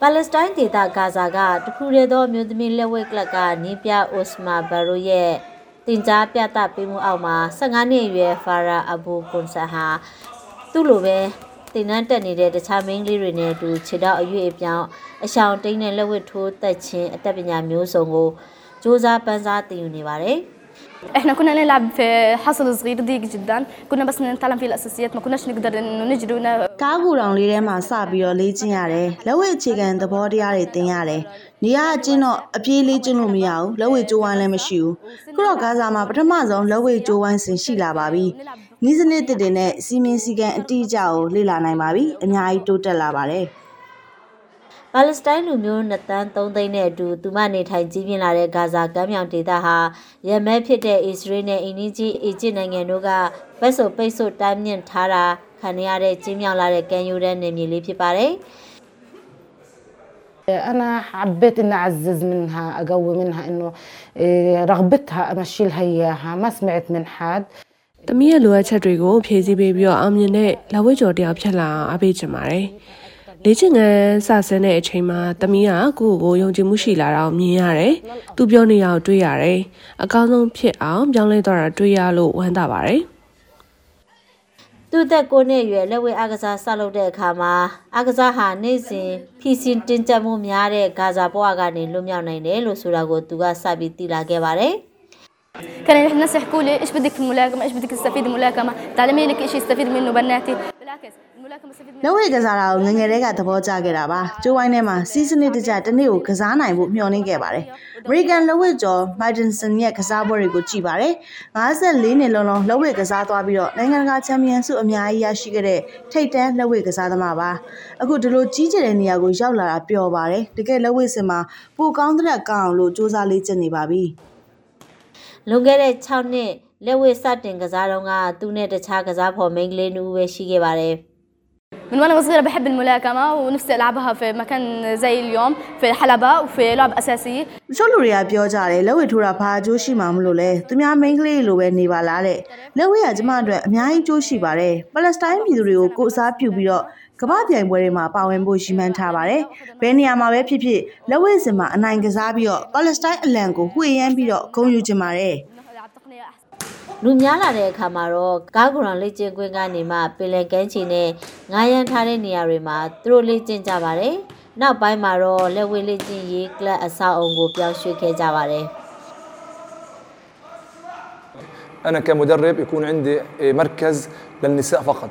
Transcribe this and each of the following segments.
ပါလက်စတိုင်းဒေသဂါဇာကတခုတည်းသောမြို့သမီးလက်ဝဲကလပ်ကနီးပြအိုစမာဘာရိုရဲ့တင် जा ပြသပေးမှုအောက်မှာ15နှစ်အရွယ်ဖာရာအဘူကွန်ဆာဟာသူ့လိုပဲတင်နန်းတက်နေတဲ့တခြားမိန်းကလေးတွေနဲ့အတူခြေတော့အရွေအပြောင်းအရှောင်တိန်နဲ့လက်ဝဲထိုးတက်ခြင်းအသက်ပညာမျိုးစုံကိုစ조사ပန်းစားတင်ယူနေပါတယ်။ احنا كنا نلعب في حصل صغير ضيق جدا كنا بس نتعلم فيه الاساسيات ما كناش نقدر انه نجري ون... ကားကူတောင်လေးထဲမှာစပြီးတော့လေ့ကျင့်ရတယ်လက်ဝဲအခြေခံသဘောတရားတွေသင်ရတယ်နေရာအချင်းတော့အပြေးလေးကျင့်လို့မရဘူးလက်ဝဲကြိုးဝိုင်းလည်းမရှိဘူးခုတော့ကားစားမှာပထမဆုံးလက်ဝဲကြိုးဝိုင်းစင်ရှိလာပါပြီနီးစနစ်တစ်တွေနဲ့စီမင်းစည်းကမ်းအတိအကျကိုလေ့လာနိုင်ပါပြီအများကြီးတိုးတက်လာပါတယ် ပါလက်စတိုင်းလူမျိုး2တန်း3သိန်းနဲ့အတူသူမနေထိုင်ကြီးပြင်းလာတဲ့ဂါဇာကမ်းမြောင်ဒေသဟာရမဲဖြစ်တဲ့အစ္စရေးနဲ့အင်နီဂျီအီဂျစ်နိုင်ငံတို့ကဘက်ဆိုပိတ်ဆို့တိုင်းမြင့်ထားတာခံရတဲ့ကြီးမြောင်လာတဲ့ကမ်းရိုးတန်းနေမြေလေးဖြစ်ပါတယ် أنا حبيت إني أعزز منها أقوي منها إنه إيه، رغبتها أمشي لها إياها ما سمعت من حد ။တမီးရဲ့လိုအပ်ချက်တွေကိုဖြည့်ဆည်းပေးပြီးတော့အောင်မြင်တဲ့လက်ဝဲကျော်တယောက်ဖြစ်လာအောင်အားပေးချင်ပါတယ်။ လေ့ကျင့်ခန်းစဆင်းတဲ့အချိန်မှာတမီးကကိုယ့်ကိုယ်ကိုယုံကြည်မှုရှိလာတာကိုမြင်ရတယ်။သူပြောနေရအောင်တွေ့ရတယ်။အကောင်းဆုံးဖြစ်အောင်ပြောင်းလဲသွားတာတွေ့ရလို့ဝမ်းသာပါတယ်။ သူ့သက်ကိုနှစ်အရွယ်လက်ဝဲအားကစားဆောက်လုပ်တဲ့အခါမှာအားကစားဟာနေ့စဉ်ဖီစင်တင်ကြပ်မှုများတဲ့ဂါဇာဘဝကနေလွတ်မြောက်နိုင်တယ်လို့ဆိုတာကိုသူကစပြီးသိလာခဲ့ပါတယ် كان الناس يحكوا لي ايش بدك في الملاكمه ايش بدك تستفيد من الملاكمه تعلمي لك شيء يستفيد منه بناتي بالعكس الملاكمه استفيد လက်ဝဲကစားတာကိုငယ်ငယ်တည်းကသဘောကျခဲ့တာပါကျိုးဝိုင်းထဲမှာစီးစနစ်တကျတစ်နေ့ကိုကစားနိုင်ဖို့မျှော်လင့်ခဲ့ပါတယ်အမေရိကန်လက်ဝဲကျော်မိုက်ဒင်ဆန်ရဲ့ကစားပွဲတွေကိုကြည့်ပါတယ်54နှစ်လုံးလုံးလက်ဝဲကစားသွားပြီးတော့နိုင်ငံတကာချန်ပီယံဆုအများကြီးရရှိခဲ့တဲ့ထိပ်တန်းလက်ဝဲကစားသမားပါအခုဒီလိုကြီးကျယ်တဲ့နေရာကိုရောက်လာတာပျော်ပါတယ်တကယ်လက်ဝဲစင်မှာပိုကောင်းတဲ့ကောင်းအောင်လို့စူးစမ်းလေ့ကျင့်နေပါပြီလွန်ခဲ့တဲ့6နှစ် လက်ဝဲစတင်ကစားတော့ကသူနဲ့တခြားကစားဖော်မိန်းကလေးနူးပဲရှိခဲ့ပါတယ် من وانا صغيره بحب الملاكمه ونفسي العبها في مكان زي اليوم في حلبه وفي لعب اساسي တချို့လူတွေကပြောကြတယ်လက်ဝဲထိုးတာဘာအကျိုးရှိမှမလို့လဲသူများမိန်းကလေးလိုပဲနေပါလားတဲ့လက်ဝဲကကျမအတွက်အများကြီးအကျိုးရှိပါတယ်ပလက်စတိုင်းပြည်သူတွေကိုကိုယ်စားပြုပြီးတော့ကမ္ဘာပြိုင်ပွဲတွေမှာပါဝင်ဖို့ရှိမှန်းထားပါတယ်ဘယ်နေရာမှာပဲဖြစ်ဖြစ်လက်ဝဲစင်မှာအနိုင်ကစားပြီးတော့ပလက်စတိုင်းအလံကိုဝှေ့ရမ်းပြီးတော့ဂုဏ်ယူချင်ပါတယ် العب تقنيه احسن လူများလာတဲ့အခါမှာတော့ကားကုရံလေ့ကျင့်ခွင့်ကနေမှပင်လယ်ကမ်းခြေနဲ့ငားရမ်းထားတဲ့နေရာတွေမှာသူတို့လေ့ကျင့်ကြပါတယ်။နောက်ပိုင်းမှာတော့လက်ဝဲလေ့ကျင့်ရေးကလပ်အဆောက်အုံကိုပြောင်းရွှေ့ခဲ့ကြပါတယ်။ انا كمدرب يكون عندي مركز للنساء فقط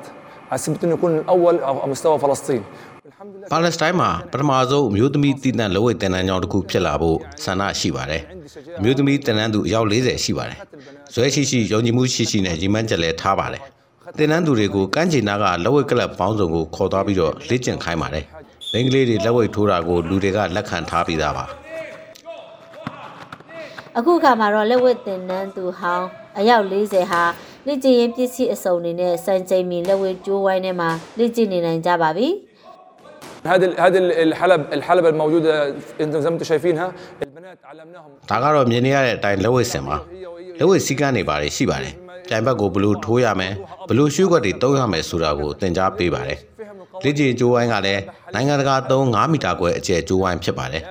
على سبيل انه يكون الاول على مستوى فلسطين والحمد لله ပါလက်စတိုင်းမှာပထမဆုံးအမျိုးသမီးတည်တံ့လက်ဝဲတင်နန်းကြောင်းတစ်ခုဖြစ်လာဖို့ဆန္ဒရှိပါတယ်။အမျိုးသမီးတင်နန်းသူအယောက်40ရှိပါတယ်။ဇွဲရှိရှိယုံကြည်မှုရှိရှိနဲ့ညီမန်းချက်လည်းထားပါတယ်။တင်နန်းသူတွေကိုကမ်းခြေနားကလက်ဝဲကလပ်ပေါင်းစုံကိုခေါ်သွားပြီးတော့လေ့ကျင့်ခိုင်းပါတယ်။မိန်းကလေးတွေလက်ဝဲထိုးတာကိုလူတွေကလက်ခံထားပြီးသားပါ။ အခုအခါမှာတော့လက်ဝတ်တင်နန်းသူဟောင်းအယောက်40ဟာ လက်ကျင့်ရင်ပစ္စည်းအစုံတွေနဲ့စံချိန်မီလက်ဝဲကျိုးဝိုင်းထဲမှာလက်ကျင့်နေနိုင်ကြပါပြီ هذه هذه الحلب الحلبة الموجودة انتم زي ما انتم شايفينها البنات علمناهم ဒါကတော့မြင်နေရတဲ့အတိုင်းလက်ဝဲစင်ပါလက်ဝဲစီကန်းနေပါတယ်ရှိပါတယ်ကြိုင်ဘက်ကိုဘလို့ထိုးရမယ်ဘလို့ရှုွက်တွေတုံးရမယ်ဆိုတာကိုသင်ကြားပေးပါတယ်လက်ကျင်ကျိုးဝိုင်းကလည်းနိုင်ငံတကာသုံး9မီတာခွဲအကျယ်ကျိုးဝိုင်းဖြစ်ပါတယ်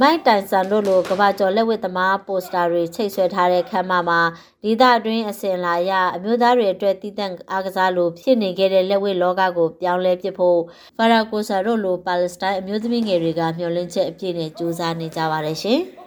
မိုက်တိုင်ဆန်တို့လိုကမ္ဘာကျော်လက်ဝတ်သမားပိုစတာတွေချိတ်ဆွဲထားတဲ့ခမ်းမမှာဒေသအတွင်းအစဉ်လာရအမျိုးသားတွေအတွက်တည်တံ့အားကစားလိုဖြစ်နေခဲ့တဲ့လက်ဝတ်လောကကိုပြောင်းလဲပစ်ဖို့ဖာရာကိုဆာတို့လိုပါလက်စတိုင်းအမျိုးသမီးငယ်တွေကမျှော်လင့်ချက်အပြည့်နဲ့ကြိုးစားနေကြပါတယ်ရှင်။